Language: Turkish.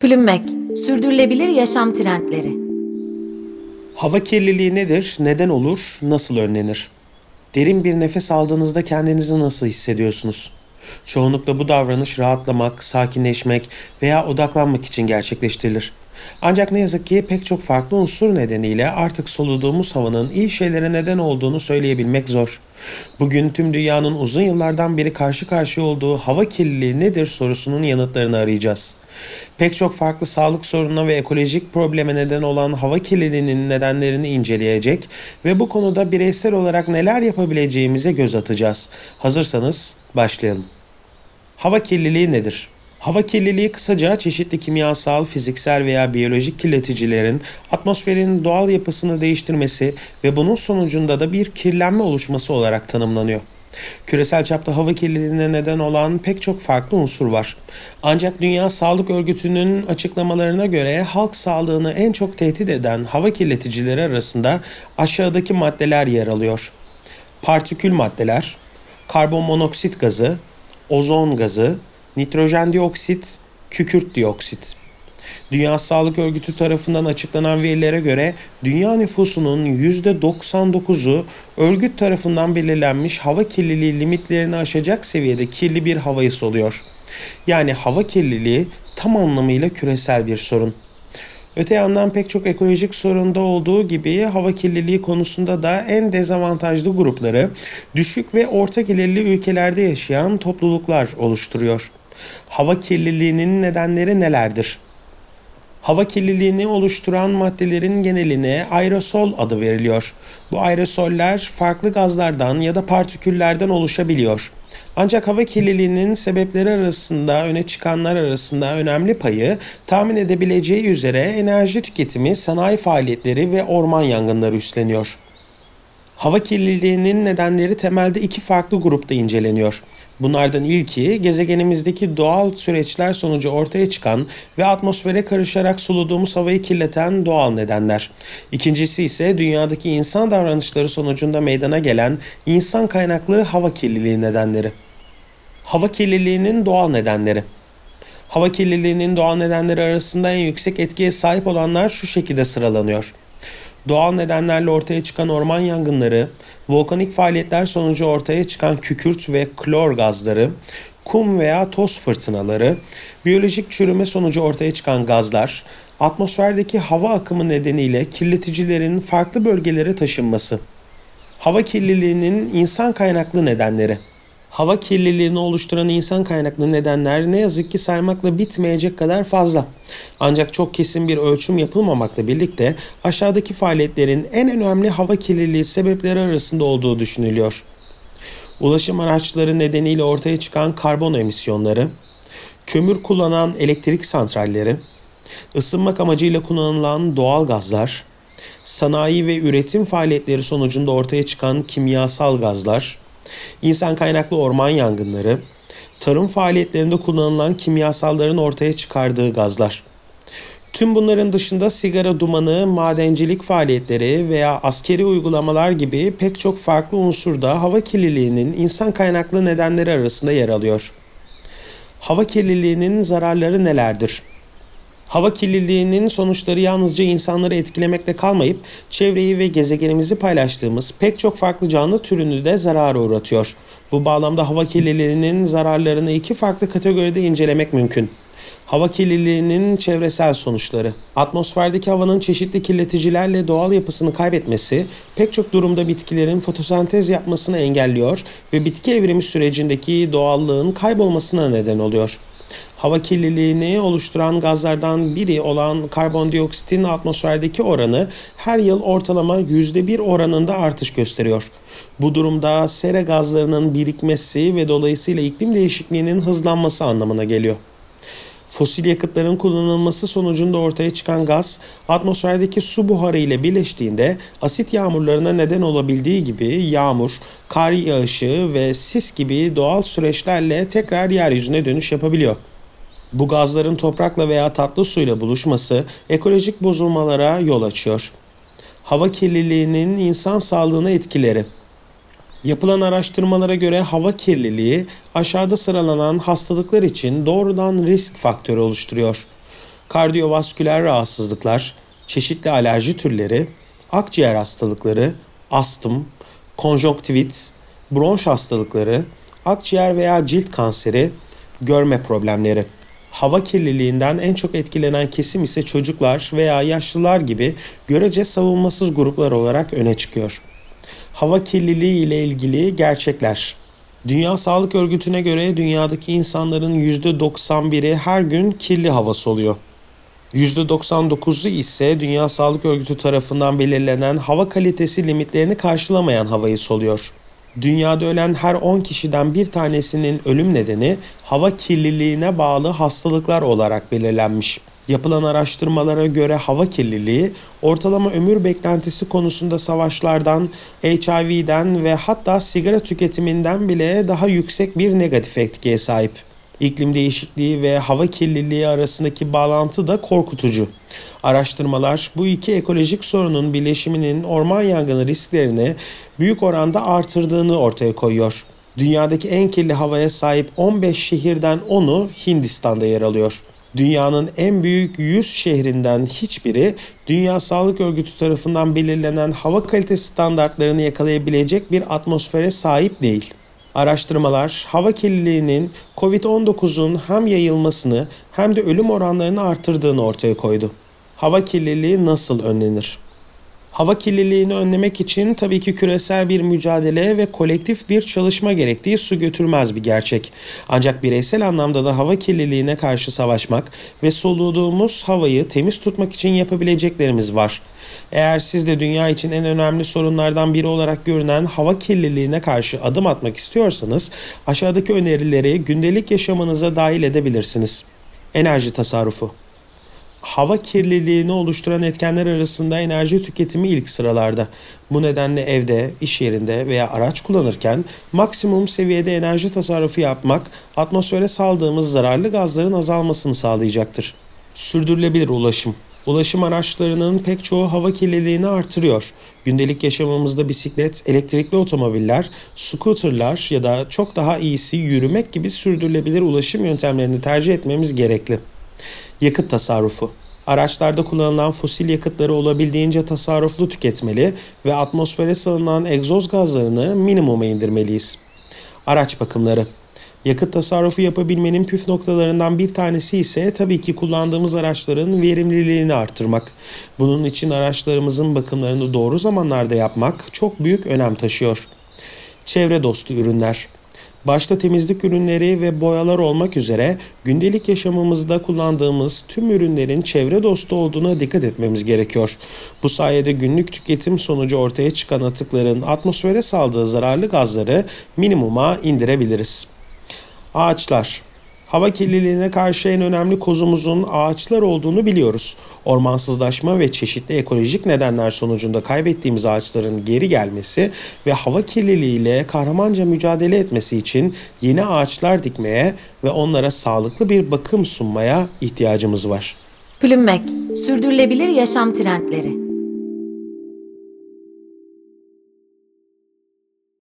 Plümmek, sürdürülebilir yaşam trendleri. Hava kirliliği nedir, neden olur, nasıl önlenir? Derin bir nefes aldığınızda kendinizi nasıl hissediyorsunuz? Çoğunlukla bu davranış rahatlamak, sakinleşmek veya odaklanmak için gerçekleştirilir. Ancak ne yazık ki pek çok farklı unsur nedeniyle artık soluduğumuz havanın iyi şeylere neden olduğunu söyleyebilmek zor. Bugün tüm dünyanın uzun yıllardan beri karşı karşıya olduğu hava kirliliği nedir sorusunun yanıtlarını arayacağız. Pek çok farklı sağlık sorununa ve ekolojik probleme neden olan hava kirliliğinin nedenlerini inceleyecek ve bu konuda bireysel olarak neler yapabileceğimize göz atacağız. Hazırsanız başlayalım. Hava kirliliği nedir? Hava kirliliği kısaca çeşitli kimyasal, fiziksel veya biyolojik kirleticilerin atmosferin doğal yapısını değiştirmesi ve bunun sonucunda da bir kirlenme oluşması olarak tanımlanıyor. Küresel çapta hava kirliliğine neden olan pek çok farklı unsur var. Ancak Dünya Sağlık Örgütü'nün açıklamalarına göre halk sağlığını en çok tehdit eden hava kirleticileri arasında aşağıdaki maddeler yer alıyor. Partikül maddeler, karbon monoksit gazı, ozon gazı, nitrojen dioksit, kükürt dioksit. Dünya Sağlık Örgütü tarafından açıklanan verilere göre dünya nüfusunun %99'u örgüt tarafından belirlenmiş hava kirliliği limitlerini aşacak seviyede kirli bir havayı soluyor. Yani hava kirliliği tam anlamıyla küresel bir sorun. Öte yandan pek çok ekolojik sorunda olduğu gibi hava kirliliği konusunda da en dezavantajlı grupları düşük ve orta gelirli ülkelerde yaşayan topluluklar oluşturuyor. Hava kirliliğinin nedenleri nelerdir? Hava kirliliğini oluşturan maddelerin geneline aerosol adı veriliyor. Bu aerosoller farklı gazlardan ya da partiküllerden oluşabiliyor. Ancak hava kirliliğinin sebepleri arasında öne çıkanlar arasında önemli payı tahmin edebileceği üzere enerji tüketimi, sanayi faaliyetleri ve orman yangınları üstleniyor. Hava kirliliğinin nedenleri temelde iki farklı grupta inceleniyor. Bunlardan ilki gezegenimizdeki doğal süreçler sonucu ortaya çıkan ve atmosfere karışarak soluduğumuz havayı kirleten doğal nedenler. İkincisi ise dünyadaki insan davranışları sonucunda meydana gelen insan kaynaklı hava kirliliği nedenleri. Hava kirliliğinin doğal nedenleri. Hava kirliliğinin doğal nedenleri arasında en yüksek etkiye sahip olanlar şu şekilde sıralanıyor doğal nedenlerle ortaya çıkan orman yangınları, volkanik faaliyetler sonucu ortaya çıkan kükürt ve klor gazları, kum veya toz fırtınaları, biyolojik çürüme sonucu ortaya çıkan gazlar, atmosferdeki hava akımı nedeniyle kirleticilerin farklı bölgelere taşınması. Hava kirliliğinin insan kaynaklı nedenleri Hava kirliliğini oluşturan insan kaynaklı nedenler ne yazık ki saymakla bitmeyecek kadar fazla. Ancak çok kesin bir ölçüm yapılmamakla birlikte aşağıdaki faaliyetlerin en önemli hava kirliliği sebepleri arasında olduğu düşünülüyor. Ulaşım araçları nedeniyle ortaya çıkan karbon emisyonları, kömür kullanan elektrik santralleri, ısınmak amacıyla kullanılan doğal gazlar, sanayi ve üretim faaliyetleri sonucunda ortaya çıkan kimyasal gazlar, insan kaynaklı orman yangınları, tarım faaliyetlerinde kullanılan kimyasalların ortaya çıkardığı gazlar. Tüm bunların dışında sigara dumanı, madencilik faaliyetleri veya askeri uygulamalar gibi pek çok farklı unsur da hava kirliliğinin insan kaynaklı nedenleri arasında yer alıyor. Hava kirliliğinin zararları nelerdir? Hava kirliliğinin sonuçları yalnızca insanları etkilemekle kalmayıp çevreyi ve gezegenimizi paylaştığımız pek çok farklı canlı türünü de zarara uğratıyor. Bu bağlamda hava kirliliğinin zararlarını iki farklı kategoride incelemek mümkün. Hava kirliliğinin çevresel sonuçları. Atmosferdeki havanın çeşitli kirleticilerle doğal yapısını kaybetmesi pek çok durumda bitkilerin fotosentez yapmasını engelliyor ve bitki evrimi sürecindeki doğallığın kaybolmasına neden oluyor. Hava kirliliğini oluşturan gazlardan biri olan karbondioksitin atmosferdeki oranı her yıl ortalama %1 oranında artış gösteriyor. Bu durumda sera gazlarının birikmesi ve dolayısıyla iklim değişikliğinin hızlanması anlamına geliyor. Fosil yakıtların kullanılması sonucunda ortaya çıkan gaz, atmosferdeki su buharı ile birleştiğinde asit yağmurlarına neden olabildiği gibi yağmur, kar yağışı ve sis gibi doğal süreçlerle tekrar yeryüzüne dönüş yapabiliyor. Bu gazların toprakla veya tatlı suyla buluşması ekolojik bozulmalara yol açıyor. Hava kirliliğinin insan sağlığına etkileri Yapılan araştırmalara göre hava kirliliği aşağıda sıralanan hastalıklar için doğrudan risk faktörü oluşturuyor. kardiyovasküler rahatsızlıklar, çeşitli alerji türleri, akciğer hastalıkları, astım, konjonktivit, bronş hastalıkları, akciğer veya cilt kanseri, görme problemleri. Hava kirliliğinden en çok etkilenen kesim ise çocuklar veya yaşlılar gibi görece savunmasız gruplar olarak öne çıkıyor. Hava kirliliği ile ilgili gerçekler. Dünya Sağlık Örgütü'ne göre dünyadaki insanların %91'i her gün kirli hava soluyor. %99'u ise Dünya Sağlık Örgütü tarafından belirlenen hava kalitesi limitlerini karşılamayan havayı soluyor. Dünyada ölen her 10 kişiden bir tanesinin ölüm nedeni hava kirliliğine bağlı hastalıklar olarak belirlenmiş. Yapılan araştırmalara göre hava kirliliği ortalama ömür beklentisi konusunda savaşlardan, HIV'den ve hatta sigara tüketiminden bile daha yüksek bir negatif etkiye sahip. İklim değişikliği ve hava kirliliği arasındaki bağlantı da korkutucu. Araştırmalar bu iki ekolojik sorunun birleşiminin orman yangını risklerini büyük oranda artırdığını ortaya koyuyor. Dünyadaki en kirli havaya sahip 15 şehirden 10'u Hindistan'da yer alıyor. Dünyanın en büyük 100 şehrinden hiçbiri Dünya Sağlık Örgütü tarafından belirlenen hava kalitesi standartlarını yakalayabilecek bir atmosfere sahip değil. Araştırmalar hava kirliliğinin COVID-19'un hem yayılmasını hem de ölüm oranlarını artırdığını ortaya koydu. Hava kirliliği nasıl önlenir? Hava kirliliğini önlemek için tabii ki küresel bir mücadele ve kolektif bir çalışma gerektiği su götürmez bir gerçek. Ancak bireysel anlamda da hava kirliliğine karşı savaşmak ve soluduğumuz havayı temiz tutmak için yapabileceklerimiz var. Eğer siz de dünya için en önemli sorunlardan biri olarak görünen hava kirliliğine karşı adım atmak istiyorsanız aşağıdaki önerileri gündelik yaşamınıza dahil edebilirsiniz. Enerji tasarrufu hava kirliliğini oluşturan etkenler arasında enerji tüketimi ilk sıralarda. Bu nedenle evde, iş yerinde veya araç kullanırken maksimum seviyede enerji tasarrufu yapmak atmosfere saldığımız zararlı gazların azalmasını sağlayacaktır. Sürdürülebilir ulaşım Ulaşım araçlarının pek çoğu hava kirliliğini artırıyor. Gündelik yaşamımızda bisiklet, elektrikli otomobiller, scooterlar ya da çok daha iyisi yürümek gibi sürdürülebilir ulaşım yöntemlerini tercih etmemiz gerekli. Yakıt tasarrufu. Araçlarda kullanılan fosil yakıtları olabildiğince tasarruflu tüketmeli ve atmosfere salınan egzoz gazlarını minimuma indirmeliyiz. Araç bakımları Yakıt tasarrufu yapabilmenin püf noktalarından bir tanesi ise tabii ki kullandığımız araçların verimliliğini artırmak. Bunun için araçlarımızın bakımlarını doğru zamanlarda yapmak çok büyük önem taşıyor. Çevre dostu ürünler başta temizlik ürünleri ve boyalar olmak üzere gündelik yaşamımızda kullandığımız tüm ürünlerin çevre dostu olduğuna dikkat etmemiz gerekiyor. Bu sayede günlük tüketim sonucu ortaya çıkan atıkların atmosfere saldığı zararlı gazları minimuma indirebiliriz. Ağaçlar Hava kirliliğine karşı en önemli kozumuzun ağaçlar olduğunu biliyoruz. Ormansızlaşma ve çeşitli ekolojik nedenler sonucunda kaybettiğimiz ağaçların geri gelmesi ve hava kirliliğiyle kahramanca mücadele etmesi için yeni ağaçlar dikmeye ve onlara sağlıklı bir bakım sunmaya ihtiyacımız var. Plümmek, sürdürülebilir yaşam trendleri.